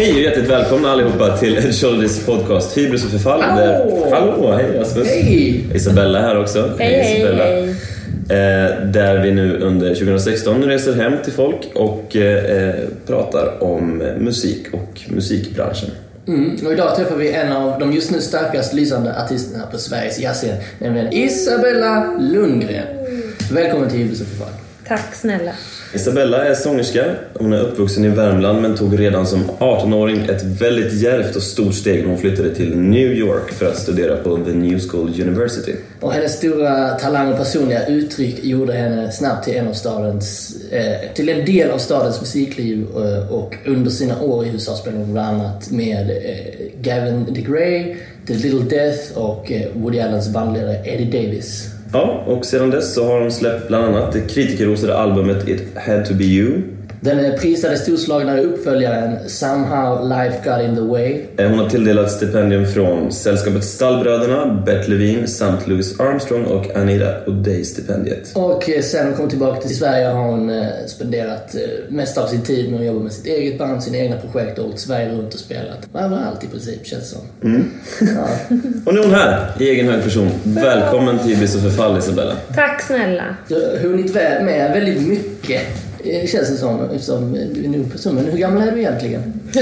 Hej och hjärtligt välkomna allihopa till Ed Shoulders podcast Hybris och förfall. Hallå! Hallå, hej Rasmus. Hej! Isabella här också. Hej, hej, Isabella. hej. Eh, där vi nu under 2016 reser hem till folk och eh, pratar om musik och musikbranschen. Mm. Och idag träffar vi en av de just nu starkast lysande artisterna på Sveriges jazzscen, nämligen Isabella Lundgren. Välkommen till Hybris och förfall. Tack snälla. Isabella är sångerska. Hon är uppvuxen i Värmland men tog redan som 18-åring ett väldigt djärvt och stort steg när hon flyttade till New York för att studera på The New School University. Och hennes stora talang och personliga uttryck gjorde henne snabbt till en av stadens, eh, till en del av stadens musikliv eh, och under sina år i USA spelade hon bland annat med eh, Gavin DeGray, The Little Death och eh, Woody Allens bandledare Eddie Davis. Ja, och sedan dess så har de släppt bland annat det kritikerrosade albumet It Had To Be You. Den prisade storslagna uppföljaren Somehow Life Got In The Way Eh, Hon har tilldelats stipendium från Sällskapet Stallbröderna, Bert Levin samt Louis Armstrong och Anita O'Day-stipendiet. Och eh, sen hon kom tillbaka till Sverige har hon eh, spenderat mest av sin tid med att jobba med sitt eget band, sina egna projekt och åkt Sverige runt och spelat. Överallt i princip känns det som. Ja. Och nu är hon här, i egen hög person. Välkommen till Hybris och förfall, Isabella. Tack snälla. Du har hunnit med väldigt mycket känns det som, eftersom du är en ung person. Men hur gammal är du egentligen?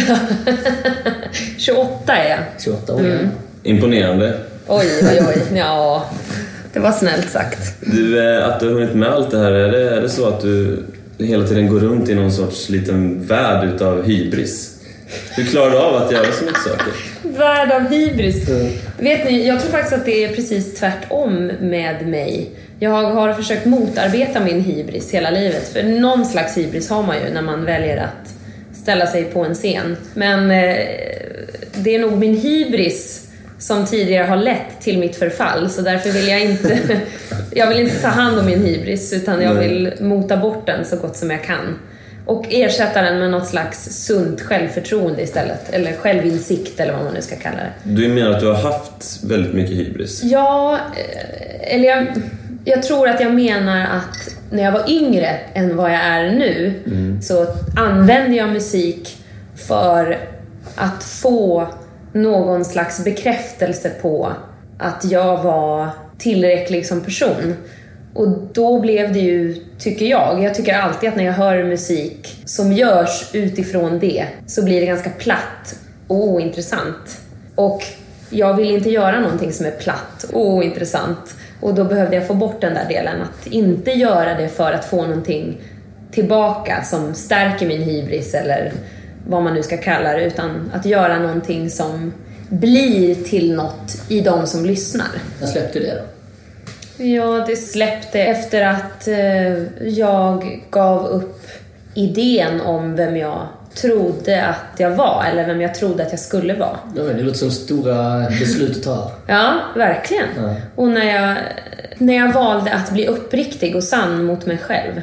28 är jag. 28 år? Mm. Imponerande. Oj, oj, oj. Ja, det var snällt sagt. Du, eh, att du har hunnit med allt det här, är det, är det så att du hela tiden går runt i någon sorts liten värld utav hybris? Hur klarar du av att göra så mycket saker? Värld av hybris. Vet ni, jag tror faktiskt att det är precis tvärtom med mig. Jag har försökt motarbeta min hybris hela livet. För någon slags hybris har man ju när man väljer att ställa sig på en scen. Men eh, det är nog min hybris som tidigare har lett till mitt förfall. Så därför vill jag inte, jag vill inte ta hand om min hybris utan jag vill mota bort den så gott som jag kan. Och ersätta den med något slags sunt självförtroende istället. Eller självinsikt eller vad man nu ska kalla det. Du menar att du har haft väldigt mycket hybris? Ja, eh, eller jag, jag tror att jag menar att när jag var yngre än vad jag är nu så använde jag musik för att få någon slags bekräftelse på att jag var tillräcklig som person. Och då blev det ju, tycker jag, jag tycker alltid att när jag hör musik som görs utifrån det så blir det ganska platt och ointressant. Och jag vill inte göra någonting som är platt och ointressant. Och då behövde jag få bort den där delen, att inte göra det för att få någonting tillbaka som stärker min hybris eller vad man nu ska kalla det, utan att göra någonting som blir till något i de som lyssnar. Jag släppte det då. Ja, det släppte efter att eh, jag gav upp idén om vem jag trodde att jag var, eller vem jag trodde att jag skulle vara. Ja, Det låter som stora beslut att ta. Ja, verkligen. Ja. Och när jag, när jag valde att bli uppriktig och sann mot mig själv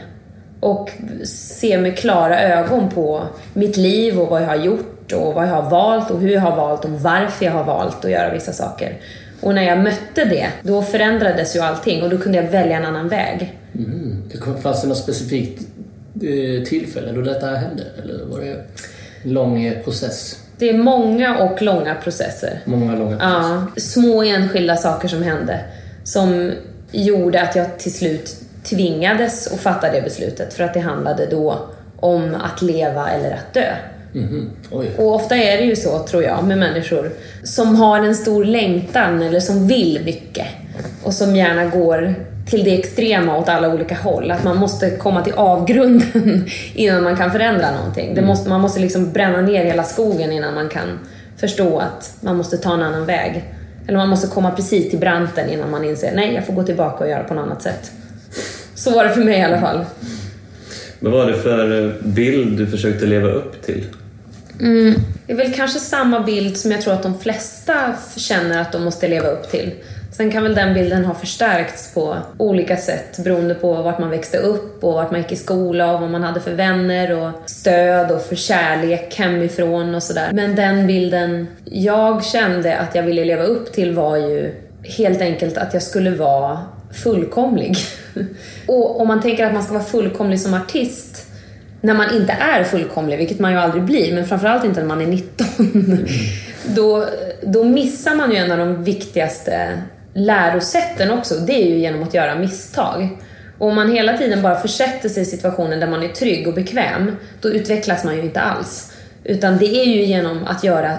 och se med klara ögon på mitt liv och vad jag har gjort och vad jag har valt och hur jag har valt och varför jag har valt att göra vissa saker. Och när jag mötte det, då förändrades ju allting och då kunde jag välja en annan väg. Mm. Det Fanns det något specifikt eh, tillfälle då detta hände? Eller var det en lång eh, process? Det är många och långa processer. Många långa processer? Ja, små enskilda saker som hände som gjorde att jag till slut tvingades att fatta det beslutet för att det handlade då om att leva eller att dö. Mhm. Oj. Och ofta är det ju så, tror jag, med människor som har en stor längtan eller som vill mycket och som gärna går till det extrema åt alla olika håll. Att man måste komma till avgrunden innan man kan förändra någonting. Det måste, man måste liksom bränna ner hela skogen innan man kan förstå att man måste ta en annan väg. Eller man måste komma precis till branten innan man inser nej, jag får gå tillbaka och göra på något annat sätt. Så var det för mig i alla fall. Vad var det för bild du försökte leva upp till? Det är väl kanske samma bild som jag tror att de flesta känner att de måste leva upp till. Sen kan väl den bilden ha förstärkts på olika sätt beroende på vart man växte upp och vart man gick i skola och vad man hade för vänner och stöd och för kärlek hemifrån och sådär. Men den bilden jag kände att jag ville leva upp till var ju helt enkelt att jag skulle vara fullkomlig. och om man tänker att man ska vara fullkomlig som artist när man inte är fullkomlig, vilket man ju aldrig blir, men framförallt inte när man är 19, då, då missar man ju en av de viktigaste lärosätten också. Det är ju genom att göra misstag. Och om man hela tiden bara försätter sig i situationer där man är trygg och bekväm, då utvecklas man ju inte alls. Utan det är ju genom att göra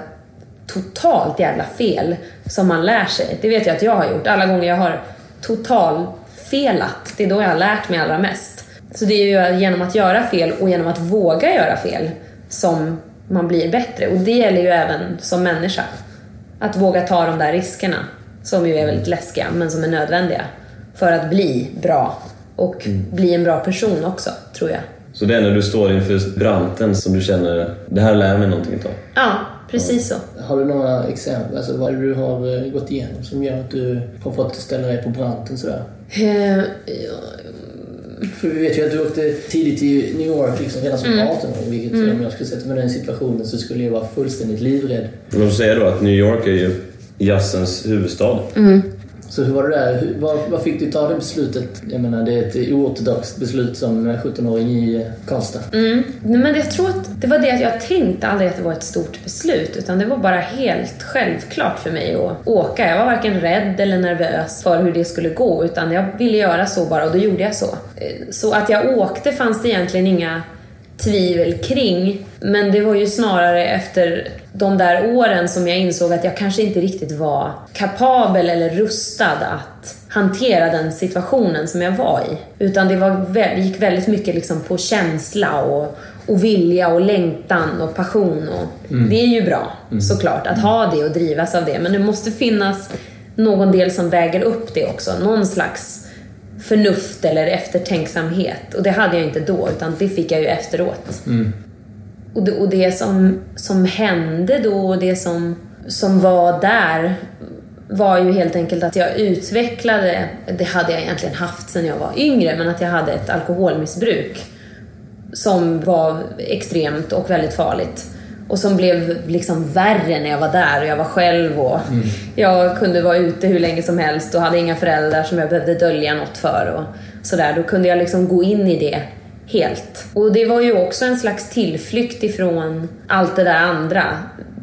totalt jävla fel som man lär sig. Det vet jag att jag har gjort. Alla gånger jag har total felat, det är då jag har lärt mig allra mest. Så det är ju genom att göra fel och genom att våga göra fel som man blir bättre. Och det gäller ju även som människa. Att våga ta de där riskerna, som ju är väldigt läskiga, men som är nödvändiga för att bli bra och mm. bli en bra person också, tror jag. Så det är när du står inför branten som du känner, det här lär mig någonting av? Ja, precis så. Har du några exempel, alltså vad du har eh, gått igenom som gör att du har fått ställa dig på branten sådär? Uh, för vi vet ju att du åkte tidigt till New York liksom, redan som mm. 18-åring. Vilket mm. om jag skulle sätta mig i den situationen så skulle jag vara fullständigt livrädd. Men de säger då att New York är ju jazzens huvudstad. Mm. Så hur var det där? Vad, vad fick du ta det beslutet? Jag menar, det är ett oortodoxt beslut som 17-åring i Karlstad. Mm. Men jag tror att det var det att jag tänkte aldrig att det var ett stort beslut, utan det var bara helt självklart för mig att åka. Jag var varken rädd eller nervös för hur det skulle gå, utan jag ville göra så bara och då gjorde jag så. Så att jag åkte fanns det egentligen inga tvivel kring. Men det var ju snarare efter de där åren som jag insåg att jag kanske inte riktigt var kapabel eller rustad att hantera den situationen som jag var i. Utan det var, gick väldigt mycket liksom på känsla och, och vilja och längtan och passion. Och mm. Det är ju bra mm. såklart att ha det och drivas av det. Men det måste finnas någon del som väger upp det också. Någon slags förnuft eller eftertänksamhet. Och det hade jag inte då, utan det fick jag ju efteråt. Mm. Och, det, och det som, som hände då och det som, som var där var ju helt enkelt att jag utvecklade, det hade jag egentligen haft sedan jag var yngre, men att jag hade ett alkoholmissbruk som var extremt och väldigt farligt och som blev liksom värre när jag var där och jag var själv och mm. jag kunde vara ute hur länge som helst och hade inga föräldrar som jag behövde dölja något för och sådär. Då kunde jag liksom gå in i det helt. Och det var ju också en slags tillflykt ifrån allt det där andra.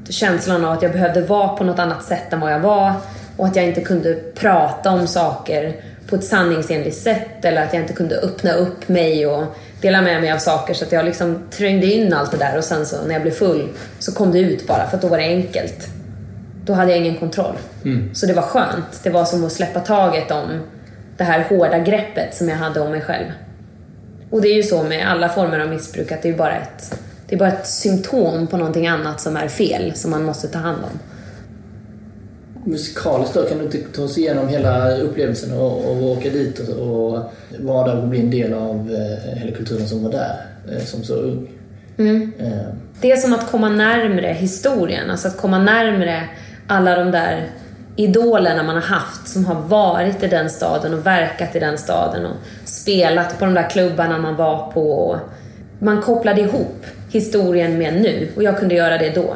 Känslan av att jag behövde vara på något annat sätt än vad jag var och att jag inte kunde prata om saker på ett sanningsenligt sätt eller att jag inte kunde öppna upp mig och dela med mig av saker så att jag liksom trängde in allt det där och sen så när jag blev full så kom det ut bara för att då var det enkelt. Då hade jag ingen kontroll. Mm. Så det var skönt. Det var som att släppa taget om det här hårda greppet som jag hade om mig själv. Och det är ju så med alla former av missbruk att det är bara ett, det är bara ett symptom på någonting annat som är fel, som man måste ta hand om musikaliskt då, kan du inte ta oss igenom hela upplevelsen och, och åka dit och, och vara där och bli en del av eh, hela kulturen som var där eh, som så ung? Mm. Eh. Det är som att komma närmre historien, alltså att komma närmre alla de där idolerna man har haft som har varit i den staden och verkat i den staden och spelat på de där klubbarna man var på. Och man kopplade ihop historien med nu och jag kunde göra det då.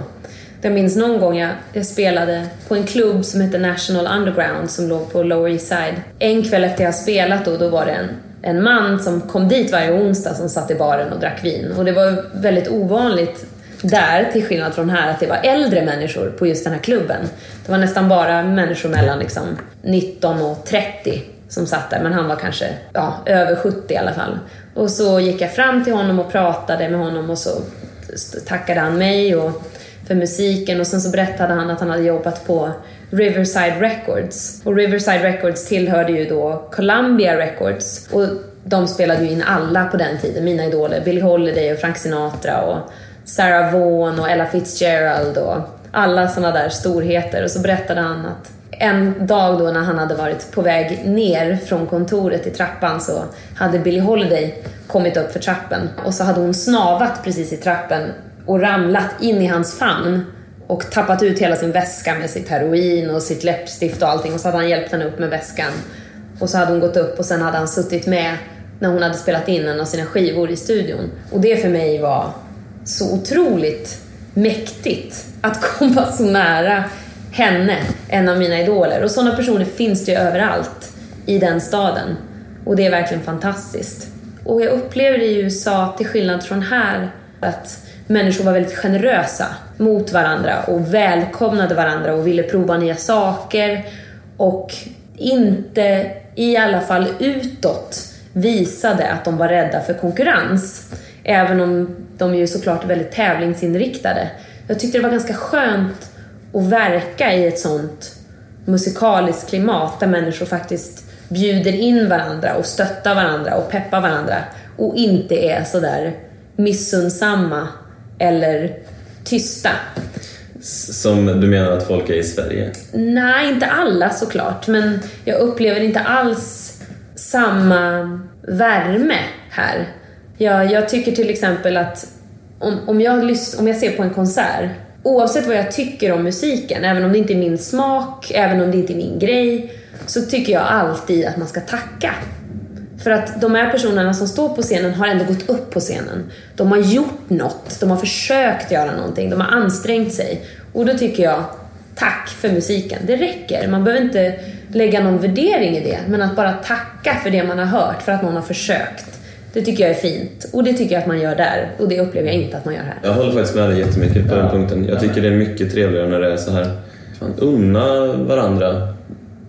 Jag minns någon gång jag, jag spelade på en klubb som hette National Underground som låg på Lower East Side. En kväll efter jag spelat då, då var det en, en man som kom dit varje onsdag som satt i baren och drack vin. Och det var väldigt ovanligt där, till skillnad från här, att det var äldre människor på just den här klubben. Det var nästan bara människor mellan liksom 19 och 30 som satt där, men han var kanske ja, över 70 i alla fall. Och så gick jag fram till honom och pratade med honom och så tackade han mig och för musiken och sen så berättade han att han hade jobbat på Riverside Records. Och Riverside Records tillhörde ju då Columbia Records och de spelade ju in alla på den tiden, mina idoler. Billie Holiday och Frank Sinatra och Sarah Vaughan och Ella Fitzgerald och alla såna där storheter. Och så berättade han att en dag då när han hade varit på väg ner från kontoret i trappan så hade Billie Holiday kommit upp för trappen och så hade hon snavat precis i trappen och ramlat in i hans famn och tappat ut hela sin väska med sitt heroin och sitt läppstift och allting och så hade han hjälpt henne upp med väskan. Och så hade hon gått upp och sen hade han suttit med när hon hade spelat in en av sina skivor i studion. Och det för mig var så otroligt mäktigt att komma så nära henne, en av mina idoler. Och sådana personer finns det ju överallt i den staden. Och det är verkligen fantastiskt. Och jag upplever i USA, till skillnad från här, att människor var väldigt generösa mot varandra och välkomnade varandra och ville prova nya saker och inte, i alla fall utåt, visade att de var rädda för konkurrens. Även om de ju såklart är väldigt tävlingsinriktade. Jag tyckte det var ganska skönt att verka i ett sånt musikaliskt klimat där människor faktiskt bjuder in varandra och stöttar varandra och peppar varandra och inte är sådär missunnsamma eller tysta. Som du menar att folk är i Sverige? Nej, inte alla såklart, men jag upplever inte alls samma värme här. Jag, jag tycker till exempel att om, om, jag om jag ser på en konsert, oavsett vad jag tycker om musiken, även om det inte är min smak, även om det inte är min grej, så tycker jag alltid att man ska tacka. För att de här personerna som står på scenen har ändå gått upp på scenen. De har gjort något, de har försökt göra någonting, de har ansträngt sig. Och då tycker jag, tack för musiken. Det räcker. Man behöver inte lägga någon värdering i det, men att bara tacka för det man har hört, för att någon har försökt. Det tycker jag är fint. Och det tycker jag att man gör där. Och det upplever jag inte att man gör här. Jag håller faktiskt med dig jättemycket på Ja. den punkten. Jag tycker det är mycket trevligare när det är så här. Fan, unna varandra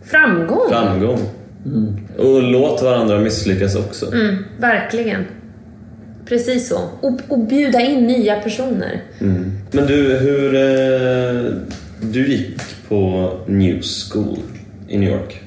Framgång! framgång. Och låt varandra misslyckas också. Mm, verkligen. Precis så. Och, och bjuda in nya personer. Mm. Men du, hur... Eh, du gick på New School i New York.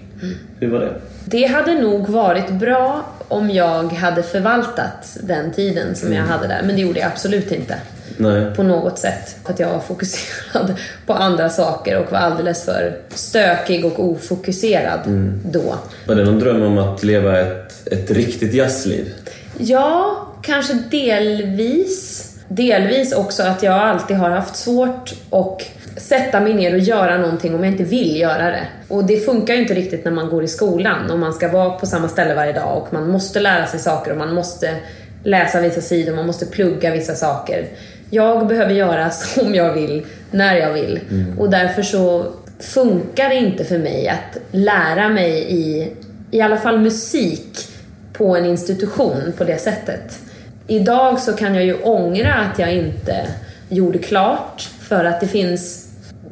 Hur var det? Det hade nog varit bra om jag hade förvaltat den tiden som jag hade där, men det gjorde jag absolut inte. Nej. På något sätt. För att jag var fokuserad på andra saker och var alldeles för stökig och ofokuserad då. Var det någon dröm om att leva ett, ett riktigt jazzliv? Ja, kanske delvis. Delvis också att jag alltid har haft svårt att sätta mig ner och göra någonting om jag inte vill göra det. Och det funkar ju inte riktigt när man går i skolan och man ska vara på samma ställe varje dag och man måste lära sig saker och man måste läsa vissa sidor, man måste plugga vissa saker. Jag behöver göra som jag vill, när jag vill. Och därför så funkar det inte för mig att lära mig i, i alla fall musik, på en institution på det sättet. Idag så kan jag ju ångra att jag inte gjorde klart för att det finns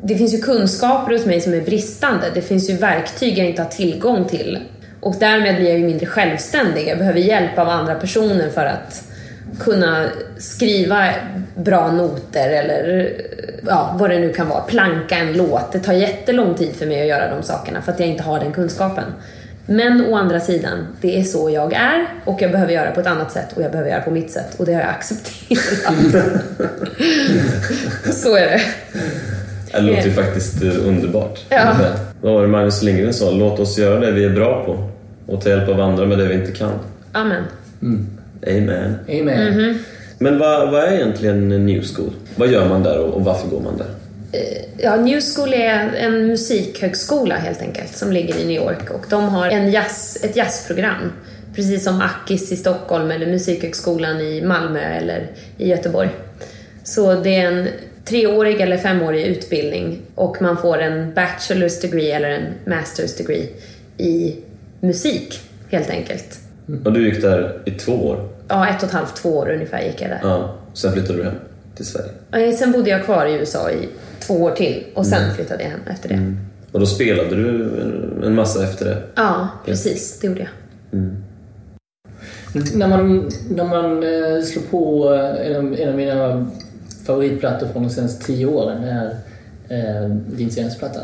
det finns ju kunskaper hos mig som är bristande. Det finns ju verktyg jag inte har tillgång till. Och därmed blir jag ju mindre självständig. Jag behöver hjälp av andra personer för att kunna skriva bra noter eller ja, vad det nu kan vara. Planka en låt. Det tar jättelång tid för mig att göra de sakerna för att jag inte har den kunskapen. Men å andra sidan, det är så jag är och jag behöver göra på ett annat sätt och jag behöver göra på mitt sätt och det har jag accepterat. så är det. Det låter ju faktiskt eh, underbart. Ja. Vad var det Magnus Lindgren sa? Låt oss göra det vi är bra på och ta hjälp av andra med det vi inte kan. Amen. Amen. Amen. Men vad, vad är egentligen New School? Vad gör man där och, och varför går man där? Ja, New School är en musikhögskola helt enkelt som ligger i New York och de har en jazz, ett jazzprogram. Precis som Akis i Stockholm eller Musikhögskolan i Malmö eller i Göteborg. Så det är en treårig eller femårig utbildning och man får en bachelor's degree eller en master's degree i musik helt enkelt. Och du gick där i två år. Ja, ett och ett halvt, två år ungefär gick jag där. Ja. Sen flyttade du hem till Sverige. Eh, Sen bodde jag kvar i USA i två år till och sen flyttade jag hem efter det. Och då spelade du en- massa efter det. Ja, precis. Det gjorde jag. När man, när man eh, slår på eh, en av, en av mina favoritplattor från de senaste tio åren, är eh, din senaste platta.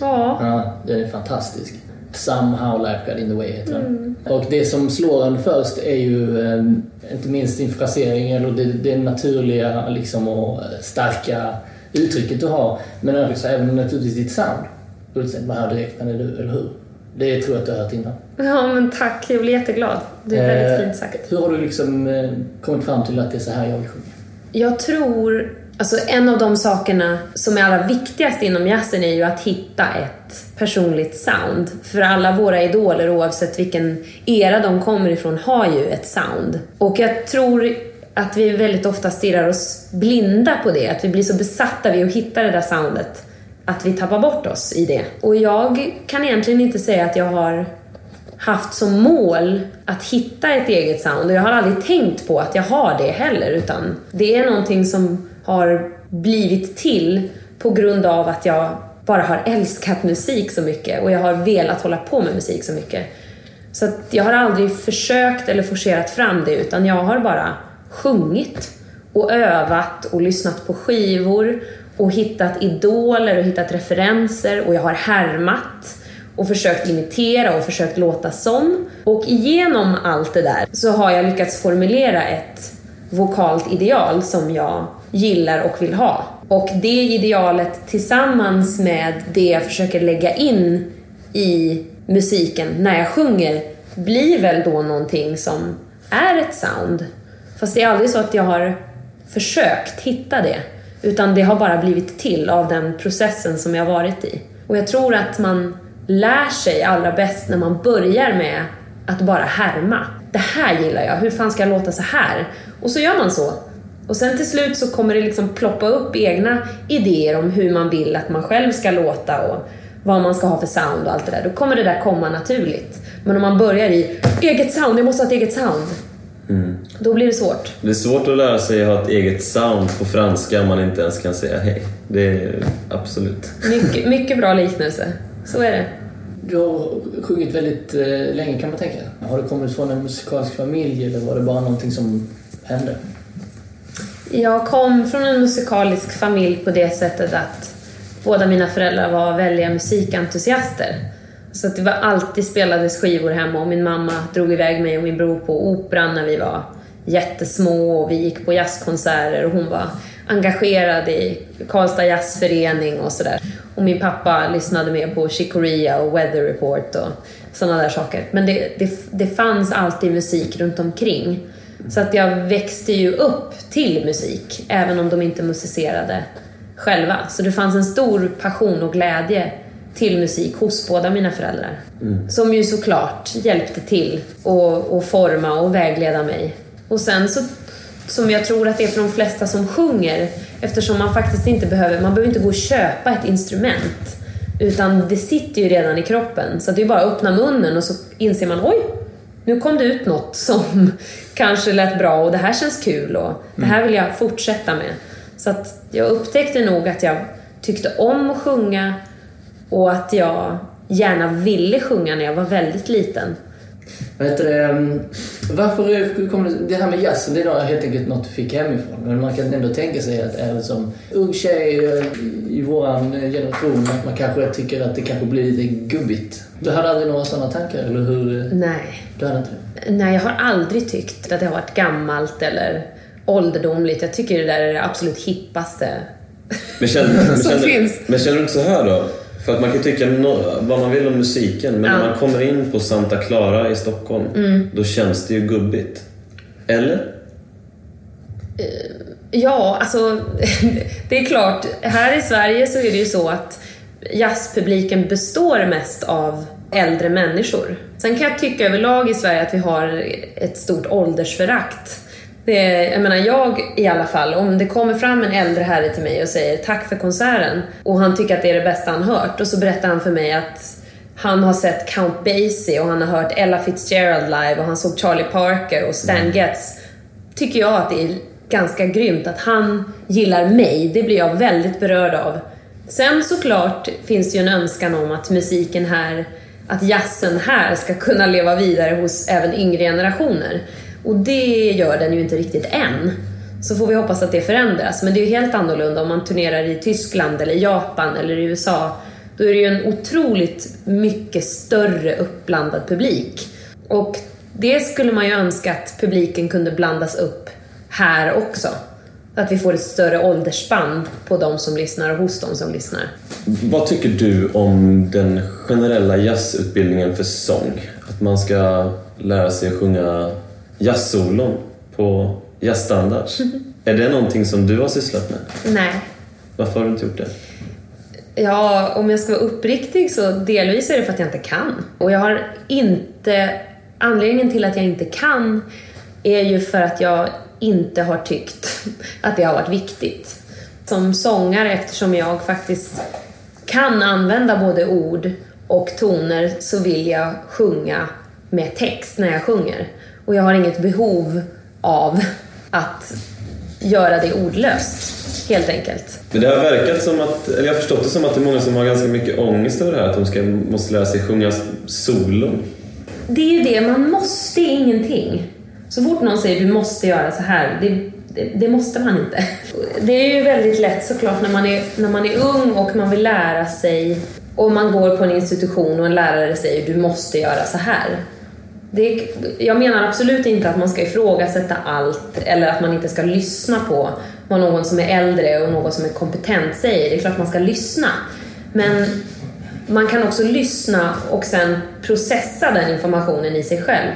Ja. Ja, den är fantastisk. Somehow Life Got In The Way heter den. Och det som slår en först är ju eh, inte minst din frasering, eller det, det naturliga liksom, och eh, starka uttrycket du har. Men också även naturligtvis ditt sound. Ulsen, man hör direkt när det är du, eller hur? Det tror jag att du har hört innan. Ja, men tack. Jag blir jätteglad. Det är väldigt Eh, fint sagt. Hur har du liksom eh, kommit fram till att det är så här jag vill sjunga? Jag tror... Alltså en av de sakerna som är allra viktigast inom jazzen är ju att hitta ett personligt sound. För alla våra idoler, oavsett vilken era de kommer ifrån, har ju ett sound. Och jag tror att vi väldigt ofta stirrar oss blinda på det. Att vi blir så besatta vid att hitta det där soundet att vi tappar bort oss i det. Och jag kan egentligen inte säga att jag har haft som mål att hitta ett eget sound och jag har aldrig tänkt på att jag har det heller utan det är någonting som har blivit till på grund av att jag bara har älskat musik så mycket och jag har velat hålla på med musik så mycket. Så att jag har aldrig försökt eller forcerat fram det utan jag har bara sjungit och övat och lyssnat på skivor och hittat idoler och hittat referenser och jag har härmat och försökt imitera och försökt låta som. Och genom allt det där så har jag lyckats formulera ett vokalt ideal som jag gillar och vill ha. Och det idealet tillsammans med det jag försöker lägga in i musiken när jag sjunger blir väl då någonting som är ett sound. Fast det är aldrig så att jag har försökt hitta det. Utan det har bara blivit till av den processen som jag varit i. Och jag tror att man lär sig allra bäst när man börjar med att bara härma. Det här gillar jag, hur fan ska jag låta så här? Och så gör man så. Och sen till slut så kommer det liksom ploppa upp egna idéer om hur man vill att man själv ska låta och vad man ska ha för sound och allt det där. Då kommer det där komma naturligt. Men om man börjar i eget sound, jag måste ha ett eget sound. Mm. Då blir det svårt. Det är svårt att lära sig att ha ett eget sound på franska om man inte ens kan säga hej. Det är absolut. Mycket, mycket bra liknelse. Så är det. Du har sjungit väldigt eh, länge kan man tänka. Har det kommit från en musikalisk familj eller var det bara någonting som hände? Jag kom från en musikalisk familj på det sättet att båda mina föräldrar var väldiga musikentusiaster. Så att det var alltid spelades skivor hemma och min mamma drog iväg mig och min bror på operan när vi var jättesmå och vi gick på jazzkonserter och hon var engagerad i Karlstad jazzförening och sådär. Och min pappa lyssnade mer på Chicoria och Weather Report och sådana där saker. Men det, det, det fanns alltid musik runt omkring. Så att jag växte ju upp till musik, även om de inte musicerade själva. Så det fanns en stor passion och glädje till musik hos båda mina föräldrar. Mm. Som ju såklart hjälpte till att forma och vägleda mig. Och sen så, som jag tror att det är för de flesta som sjunger, eftersom man faktiskt inte behöver, man behöver inte gå och köpa ett instrument. Utan det sitter ju redan i kroppen. Så det är bara att öppna munnen och så inser man, oj, nu kom det ut något som kanske lät bra och det här känns kul och det här vill jag fortsätta med. Så att jag upptäckte nog att jag tyckte om att sjunga och att jag gärna ville sjunga när jag var väldigt liten. Vad heter det, um, varför kommer det, det här med jazzen, det är helt enkelt något du fick hemifrån. Men man kan ändå tänka sig att är som ung tjej eh, i våran generation att man kanske tycker att det kanske blir lite gubbigt. Du hade aldrig några sådana tankar, eller hur? Nej. Du hade inte Nej, jag har aldrig tyckt att det har varit gammalt eller ålderdomligt. Jag tycker det där är det absolut hippaste men känner, men känner, Men känner du inte så här då? För att man kan tycka vad man vill om musiken, men ja. när man kommer in på Santa Clara i Stockholm, mm. då känns det ju gubbigt. Eller? Eh, ja, alltså det är klart. Här i Sverige så är det ju så att jazzpubliken består mest av äldre människor. Sen kan jag tycka överlag i Sverige att vi har ett stort åldersförakt. Det är, jag menar, jag i alla fall, om det kommer fram en äldre herre till mig och säger tack för konserten och han tycker att det är det bästa han hört och så berättar han för mig att han har sett Count Basie och han har hört Ella Fitzgerald live och han såg Charlie Parker och Stan mm. Getz. Tycker jag att det är ganska grymt att han gillar mig. Det blir jag väldigt berörd av. Sen såklart finns det ju en önskan om att musiken här, att jazzen här ska kunna leva vidare hos även yngre generationer. Och det gör den ju inte riktigt än. Så får vi hoppas att det förändras. Men det är ju helt annorlunda om man turnerar i Tyskland eller Japan eller i USA. Då är det ju en otroligt mycket större uppblandad publik. Och det skulle man ju önska att publiken kunde blandas upp här också. Att vi får ett större åldersspann på de som lyssnar och hos de som lyssnar. Vad tycker du om den generella jazzutbildningen för sång? Att man ska lära sig att sjunga jazzsolon på jazzstandard. är det någonting som du har sysslat med? Nej. Varför har du inte gjort det? Ja, om jag ska vara uppriktig så delvis är det för att jag inte kan. Och jag har inte... Anledningen till att jag inte kan är ju för att jag inte har tyckt att det har varit viktigt. Som sångare, eftersom jag faktiskt kan använda både ord och toner, så vill jag sjunga med text när jag sjunger. Och jag har inget behov av att göra det ordlöst, helt enkelt. Men det har verkat som att, eller jag har förstått det som att det är många som har ganska mycket ångest över det här, att de ska, måste lära sig sjunga solon. Det är ju det, man måste ingenting. Så fort någon säger du måste göra så här, det, det, det, måste man inte. Det är ju väldigt lätt såklart när man, är, när man är ung och man vill lära sig och man går på en institution och en lärare säger du måste göra så här. Det, jag menar absolut inte att man ska ifrågasätta allt eller att man inte ska lyssna på vad någon som är äldre och någon som är kompetent säger. Det är klart man ska lyssna. Men man kan också lyssna och sen processa den informationen i sig själv.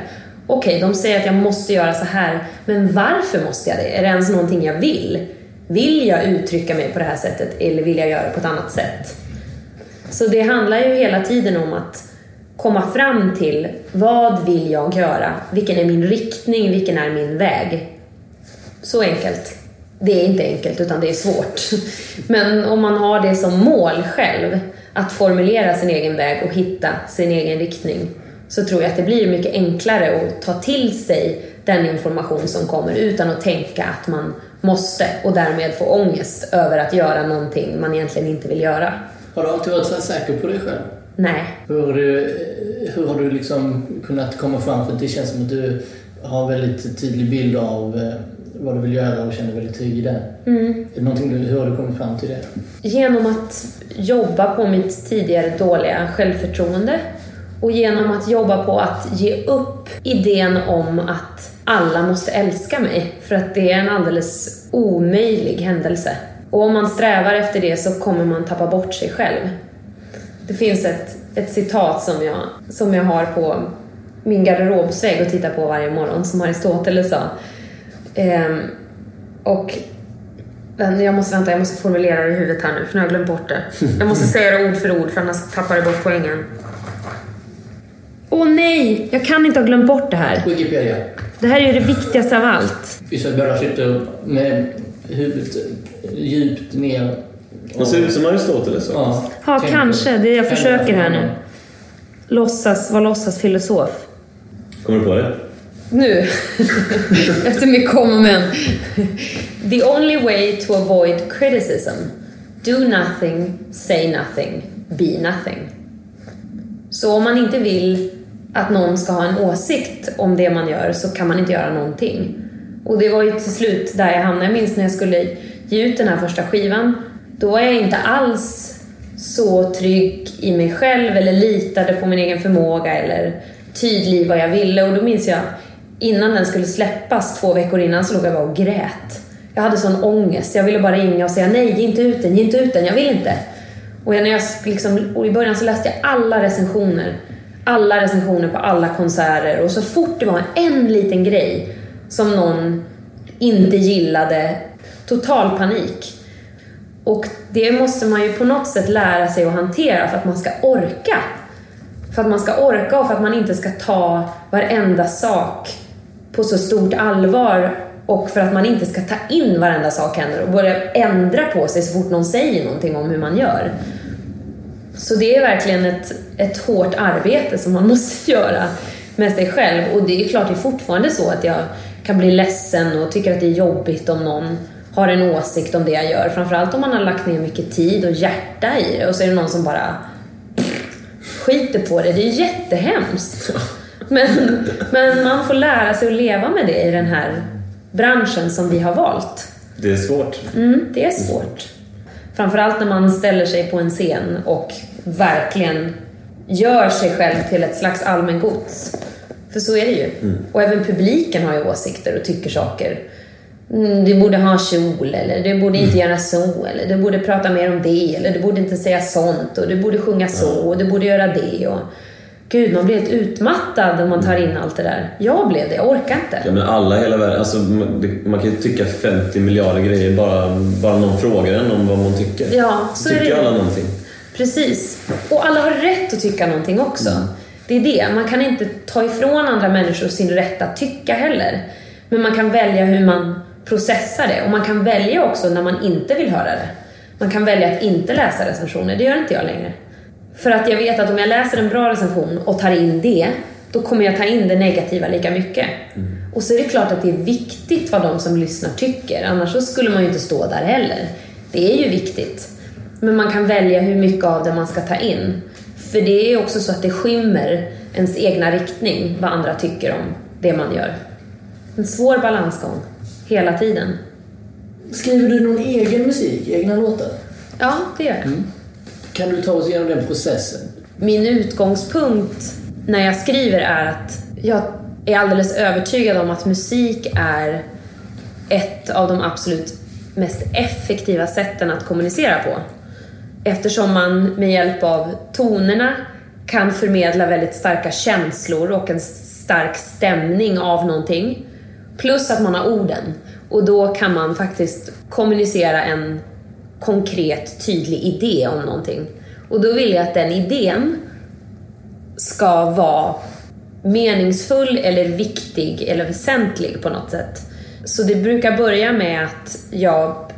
Okej, okay, de säger att jag måste göra så här, men varför måste jag det? Är det ens någonting jag vill? Vill jag uttrycka mig på det här sättet eller vill jag göra det på ett annat sätt? Så det handlar ju hela tiden om att komma fram till vad vill jag göra? Vilken är min riktning? Vilken är min väg? Så enkelt. Det är inte enkelt utan det är svårt. Men om man har det som mål själv, att formulera sin egen väg och hitta sin egen riktning, så tror jag att det blir mycket enklare att ta till sig den information som kommer utan att tänka att man måste och därmed få ångest över att göra någonting man egentligen inte vill göra. Har du alltid varit så säker på dig själv? Nej. Hur har du, hur har du liksom kunnat komma fram? För det känns som att du har väldigt tydlig bild av eh, vad du vill göra och känner väldigt trygg i det. Mm. Är hur har du kommit fram till det? Genom att jobba på mitt tidigare dåliga självförtroende och genom att jobba på att ge upp idén om att alla måste älska mig för att det är en alldeles omöjlig händelse. Och om man strävar efter det så kommer man tappa bort sig själv. Det finns ett, ett citat som jag, som jag har på min garderobsvägg och tittar på varje morgon som Aristoteles sa. Ehm, och jag måste vänta, jag måste formulera det i huvudet här nu för nu har jag glömt bort det. Jag måste säga det ord för ord för annars tappar jag bort poängen. Åh nej! Jag kan inte ha glömt bort det här. Wikipedia. Det här är ju det viktigaste av allt. Vi båda sitter med huvudet djupt ner. Man ser ut som Aristoteles Ja, ja kanske. Det jag försöker här nu. Låtsas, vara låtsasfilosof. Kommer du på det? Nu. Efter mitt kom men. The only way to avoid criticism. Do nothing, say nothing, be nothing. Så om man inte vill att någon ska ha en åsikt om det man gör så kan man inte göra någonting. Och det var ju till slut där jag hamnade. Jag minns när jag skulle ge ut den här första skivan. Då var jag inte alls så trygg i mig själv eller litade på min egen förmåga eller tydlig i vad jag ville. Och då minns jag, innan den skulle släppas, två veckor innan, så låg jag bara och grät. Jag hade sån ångest. Jag ville bara ringa och säga nej, ge inte ut den, ge inte ut den, jag vill inte. Och, när jag liksom, och i början så läste jag alla recensioner. Alla recensioner på alla konserter och så fort det var en liten grej som någon inte gillade, total panik. Och det måste man ju på något sätt lära sig att hantera för att man ska orka. För att man ska orka och för att man inte ska ta varenda sak på så stort allvar och för att man inte ska ta in varenda sak händer och börja ändra på sig så fort någon säger någonting om hur man gör. Så det är verkligen ett, ett hårt arbete som man måste göra med sig själv. Och det är klart, det är fortfarande så att jag kan bli ledsen och tycker att det är jobbigt om någon har en åsikt om det jag gör. Framförallt om man har lagt ner mycket tid och hjärta i det och så är det någon som bara skiter på det. Det är jättehemskt. Men, men man får lära sig att leva med det i den här branschen som vi har valt. Det är svårt. Mm, det är svårt. Framförallt när man ställer sig på en scen och verkligen gör sig själv till ett slags allmängods. För så är det ju. Mm. Och även publiken har ju åsikter och tycker saker. Mm, du borde ha kjol, eller du borde inte mm. göra så, eller du borde prata mer om det, eller du borde inte säga sånt, och du borde sjunga så, och du borde göra det. Och... Gud, man blir helt utmattad om man tar in allt det där. Jag blev det, jag orkar inte. Ja, men alla i hela världen, alltså, man kan ju tycka 50 miljarder grejer bara, bara någon frågar en om vad man tycker. Ja, så tycker är det. alla någonting. Precis. Och alla har rätt att tycka någonting också. Mm. Det är det. Man kan inte ta ifrån andra människor sin rätt att tycka heller. Men man kan välja hur man processar det. Och man kan välja också när man inte vill höra det. Man kan välja att inte läsa recensioner. Det gör inte jag längre. För att jag vet att om jag läser en bra recension och tar in det då kommer jag ta in det negativa lika mycket. Och så är det klart att det är viktigt vad de som lyssnar tycker, annars skulle man ju inte stå där heller. Det är ju viktigt. Men man kan välja hur mycket av det man ska ta in. För det är också så att det skymmer ens egna riktning, vad andra tycker om det man gör. En svår balansgång, hela tiden. Skriver du någon egen musik, egna låtar? Ja, det gör jag. Kan du ta oss igenom den processen? Min utgångspunkt när jag skriver är att jag är alldeles övertygad om att musik är ett av de absolut mest effektiva sätten att kommunicera på. Eftersom man med hjälp av tonerna kan förmedla väldigt starka känslor och en stark stämning av någonting. Plus att man har orden. Och då kan man faktiskt kommunicera en konkret, tydlig idé om någonting. Och då vill jag att den idén ska vara meningsfull eller viktig eller väsentlig på något sätt. Så det brukar börja med att jag,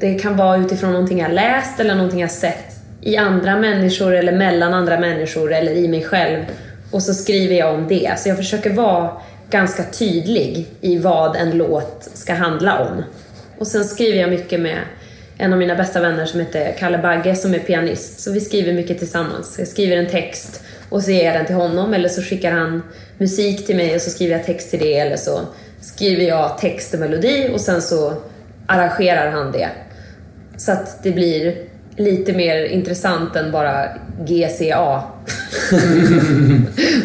det kan vara utifrån någonting jag läst eller någonting jag sett i andra människor eller mellan andra människor eller i mig själv. Och så skriver jag om det. Så jag försöker vara ganska tydlig i vad en låt ska handla om. Och sen skriver jag mycket med en av mina bästa vänner som heter Kalle Bagge som är pianist. Så vi skriver mycket tillsammans. Jag skriver en text och så ger jag den till honom eller så skickar han musik till mig och så skriver jag text till det eller så skriver jag text och melodi och sen så arrangerar han det. Så att det blir lite mer intressant än bara GCA.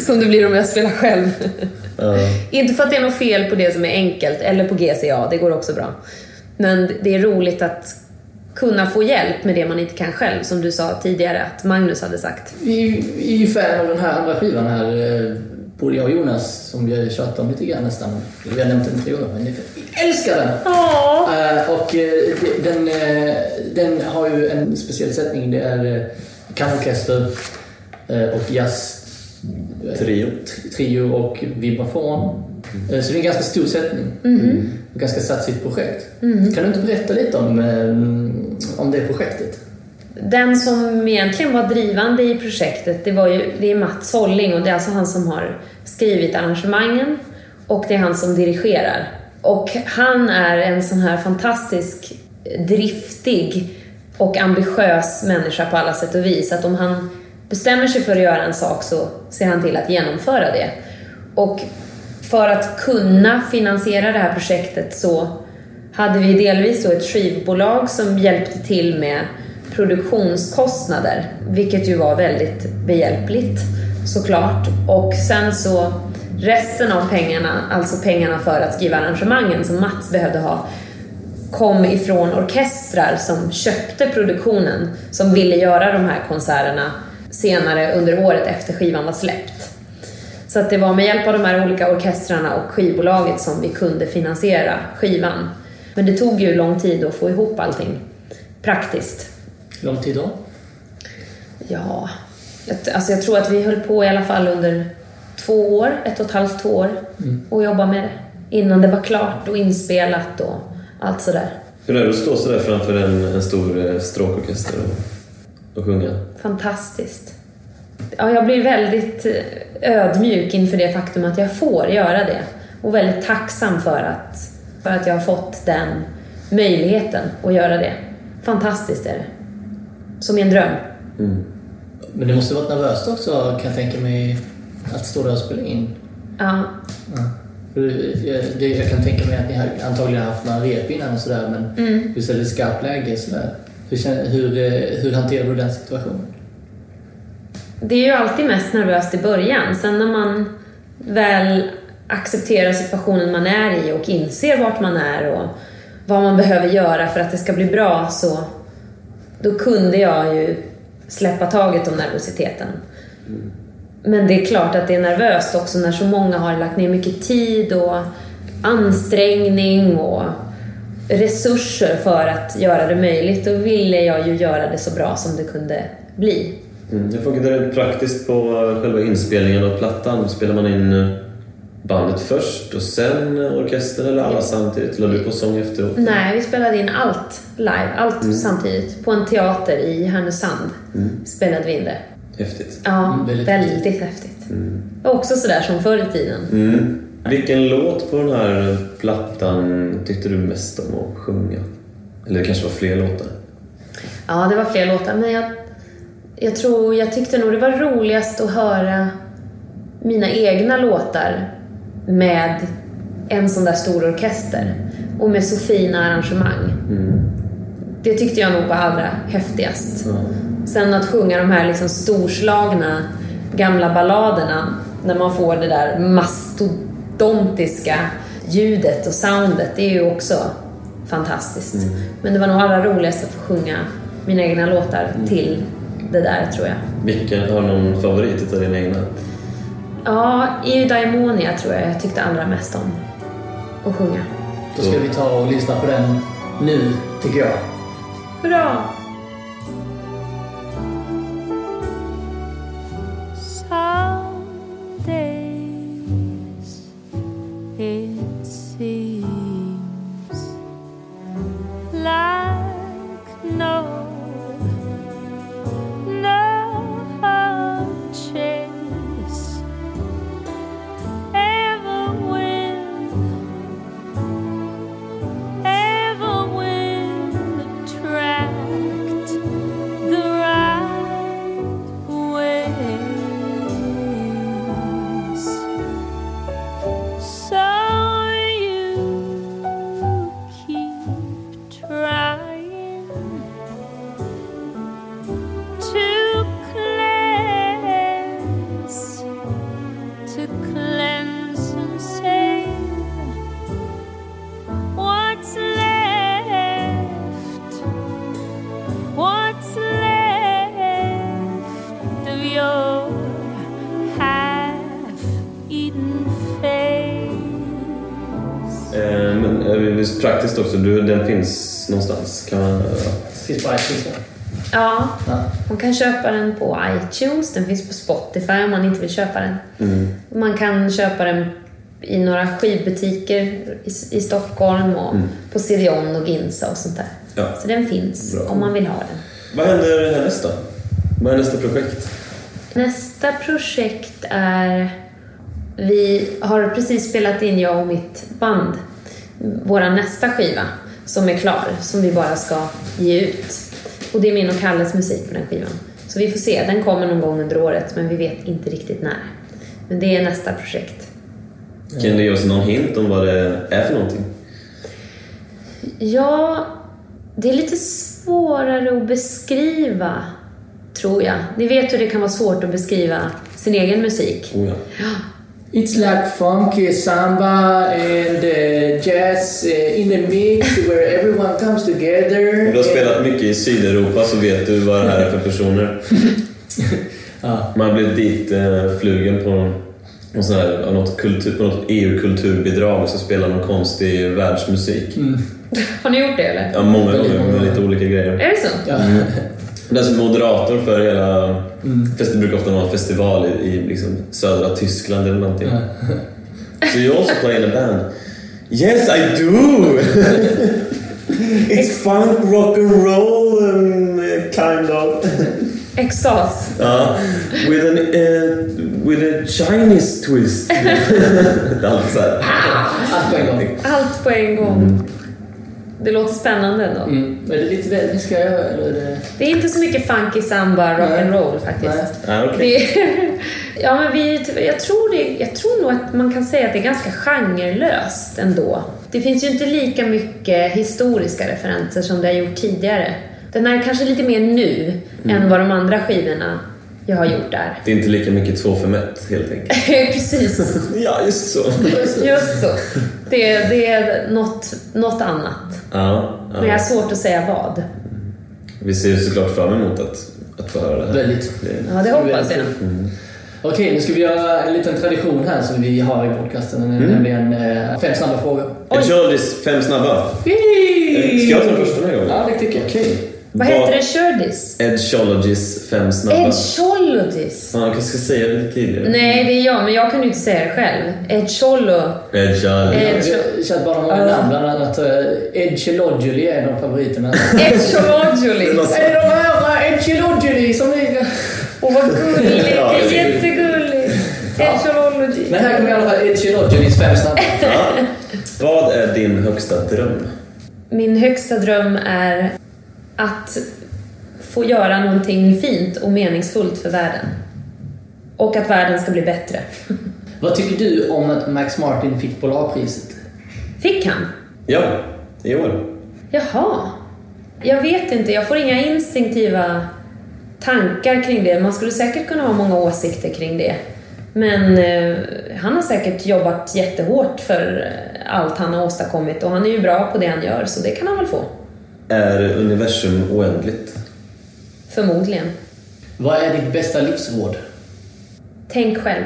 som det blir om jag spelar själv. Inte för att det är något fel på det som är enkelt eller på GCA, det går också bra. Men det är roligt att kunna få hjälp med det man inte kan själv, som du sa tidigare att Magnus hade sagt. Vi är ju fan av den här andra skivan här, eh, både jag och Jonas, som vi har tjatat om lite grann nästan. Vi har nämnt den tre gånger, men vi älskar den! Eh, och eh, de- den, den har ju en speciell sättning. Det är kammarorkester och jazz Trio. tri- trio och vibrafon. Eh, Så det är en ganska stor sättning. Och ganska satsigt projekt. Kan du inte berätta lite om, eh, om det projektet? Den som egentligen var drivande i projektet, det, var ju, det är Mats Holling och det är alltså han som har skrivit arrangemangen och det är han som dirigerar. Och han är en sån här fantastisk, driftig och ambitiös människa på alla sätt och vis. Att om han bestämmer sig för att göra en sak så ser han till att genomföra det. Och för att kunna finansiera det här projektet så hade vi delvis då ett skivbolag som hjälpte till med produktionskostnader, vilket ju var väldigt behjälpligt såklart. Och sen så resten av pengarna, alltså pengarna för att skriva arrangemangen som Mats behövde ha, kom ifrån orkestrar som köpte produktionen, som ville göra de här konserterna senare under året efter skivan var släppt. Så att det var med hjälp av de här olika orkestrarna och skivbolaget som vi kunde finansiera skivan. Men det tog ju lång tid att få ihop allting praktiskt. Hur lång tid då? Ja, jag, alltså jag tror att vi höll på i alla fall under två år, ett och ett halvt, två år och jobba med det. Innan det var klart och inspelat och allt sådär. Hur är det att stå sådär framför en, en stor eh, stråkorkester och, och sjunga? Fantastiskt. Ja, jag blir väldigt eh, ödmjuk inför det faktum att jag får göra det. Och väldigt tacksam för att, för att jag har fått den möjligheten att göra det. Fantastiskt är det. Som i en dröm. Men det måste varit nervöst också kan jag tänka mig att stå där och spela in. Ja, Ja. Jag, det, jag kan tänka mig att ni har antagligen haft några rep innan och sådär men just är det skarpt läge sådär. Hur, hur, eh, hur hanterar du den situationen? Det är ju alltid mest nervöst i början. Sen när man väl accepterar situationen man är i och inser vart man är och vad man behöver göra för att det ska bli bra så då kunde jag ju släppa taget om nervositeten. Men det är klart att det är nervöst också när så många har lagt ner mycket tid och ansträngning och resurser för att göra det möjligt. Då ville jag ju göra det så bra som det kunde bli. Mm. Hur funkar det rent praktiskt på själva inspelningen av plattan? Spelar man in eh, bandet först och sen eh, orkestern eller alla samtidigt? La du på sång efteråt? Nej, vi spelade in allt live, allt samtidigt. På en teater i Härnösand spelade vi in det. Häftigt. Ja, Mm, väldigt väldigt, häftigt. Och också sådär som förr i tiden. Mm. Vilken låt på den här plattan tyckte du mest om att sjunga? Eller det kanske var fler låtar? Ja, det var fler låtar, men jag, jag tror, jag tyckte nog det var roligast att höra mina egna låtar med en sån där stor orkester och med så fina arrangemang. Det tyckte jag nog var allra häftigast. Sen att sjunga de här liksom storslagna gamla balladerna när man får det där mastodontiska ljudet och soundet, det är ju också fantastiskt. Men det var nog allra roligast att få sjunga mina egna låtar till det där, tror jag. Vilken, har du någon favorit utav dina egna? Ja, i Daimonia tror jag jag tyckte allra mest om att sjunga. Då ska vi ta och lyssna på den nu, tycker jag. Hurra! Praktiskt också, du, den finns någonstans. Kan man, Finns på iTunes. Ja, Ja. man kan köpa den på iTunes, den finns på Spotify om man inte vill köpa den. Man kan köpa den i några skivbutiker i, i Stockholm och på CDON och Ginza och sånt där. Ja. Så den finns Bra. om man vill ha den. Vad händer härnäst då? Vad är nästa projekt? Nästa projekt är... Vi har precis spelat in, jag och mitt band, vår nästa skiva som är klar, som vi bara ska ge ut. Och det är min och Kalles musik på den skivan. Så vi får se, den kommer någon gång under året, men vi vet inte riktigt när. Men det är nästa projekt. Kan du ge oss någon hint om vad det är för någonting? Ja, det är lite svårare att beskriva, tror jag. Ni vet hur det kan vara svårt att beskriva sin egen musik. Oh, ja. It's like funky samba and uh, jazz uh, in a mix where everyone comes together. Om du har spelat mycket i Sydeuropa så vet du vad det här är för personer. Man blev dit eh, flugen på någon, någon sån här, något, kultur, på något EU-kulturbidrag och så spelar någon konstig världsmusik. Har ni gjort det eller? Ja, många gånger med lite olika grejer. Är det så? Ja. Den som moderator för hela... Fest, det brukar ofta vara en festival i, i liksom södra Tyskland eller någonting. So you also play in a band? Yes, I do! It's funk, rock and roll, um, kind of. Extas. Ja, with, an, uh, with a Chinese twist. är här. Allt på en gång. Allt på en gång. Det låter spännande ändå. Mm. Men är det lite väl, ska jag eller är det... Det är inte så mycket funky samba, rock and roll faktiskt. Ja, okej. Det är, ja, men vi, jag, tror det, jag tror nog att man kan säga att det är ganska genrelöst ändå. Det finns ju inte lika mycket historiska referenser som det har gjort tidigare. Den är kanske lite mer nu än vad de andra skivorna jag har gjort där. Det är inte lika mycket två för ett helt enkelt. Precis, Ja, just så. just så. Det, det är något, något annat. Ja, Men jag har ja. svårt att säga vad. Vi ser ju såklart fram emot att, att få höra det här. Väldigt. Ja, det hoppas jag. Okej, nu ska vi göra en liten tradition här som vi har i podcasten. Nämligen eh, fem snabba frågor. Oj. Ed Shirleys Fem snabba. Eh, Ska jag ta den första den här gången? Ja, det tycker jag. Okej. Vad heter det? Kördis? Ed Shirleys Fem snabba. Ed Cholodis? Fan, jag kanske ska säga det lite tidigare. Nej, det är jag, men jag kan ju inte säga det själv. Ed Cholo. Ed Shirley. Ed- Jag känner bara många namn, bland annat uh, Ed Chelodjuli är en av favoriterna. Ed Cholodjoli. är det de här Ed Chelodjuli som ligger... Åh, vad gulligt! Ja, det är är jättegulligt! Men här kommer i alla fall Ed Sheeran's fem snabba. Ja. Vad är din högsta dröm? Min högsta dröm är att få göra någonting fint och meningsfullt för världen. Och att världen ska bli bättre. Vad tycker du om att Max Martin fick Polarpriset? Fick han? Ja, i år. Jaha. Jag vet inte, jag får inga instinktiva tankar kring det. Man skulle säkert kunna ha många åsikter kring det. Men eh, han har säkert jobbat jättehårt för eh, allt han har åstadkommit och han är ju bra på det han gör, så det kan han väl få. Är universum oändligt? Förmodligen. Vad är ditt bästa livsråd? Tänk själv.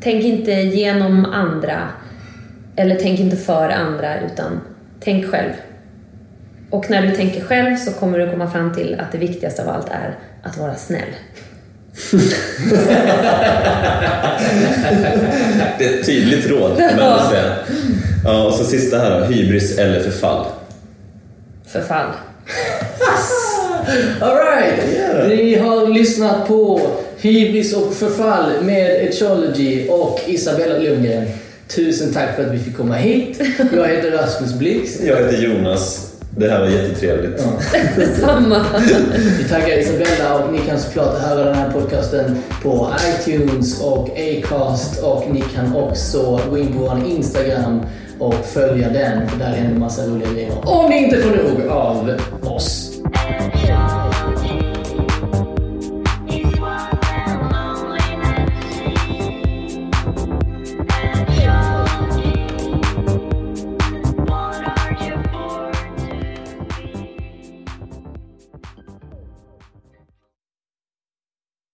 Tänk inte genom andra, eller tänk inte för andra, utan tänk själv. Och när du tänker själv så kommer du komma fram till att det viktigaste av allt är att vara snäll. Det är ett tydligt råd, kan man säga. Ja, och så sista här då. Hybris eller förfall? Förfall. Alright! Yeah. Ni har lyssnat på Hybris och förfall med Echology och Isabella Lundgren. Tusen tack för att vi fick komma hit. Jag heter Rasmus Blixt. Jag heter Jonas. Det här var jättetrevligt. Ja. Detsamma. Vi tackar Isabella och ni kan såklart höra den här podcasten på iTunes och Acast och ni kan också gå in på vår Instagram och följa den. För där händer massa roliga grejer. Om ni inte får nog av oss.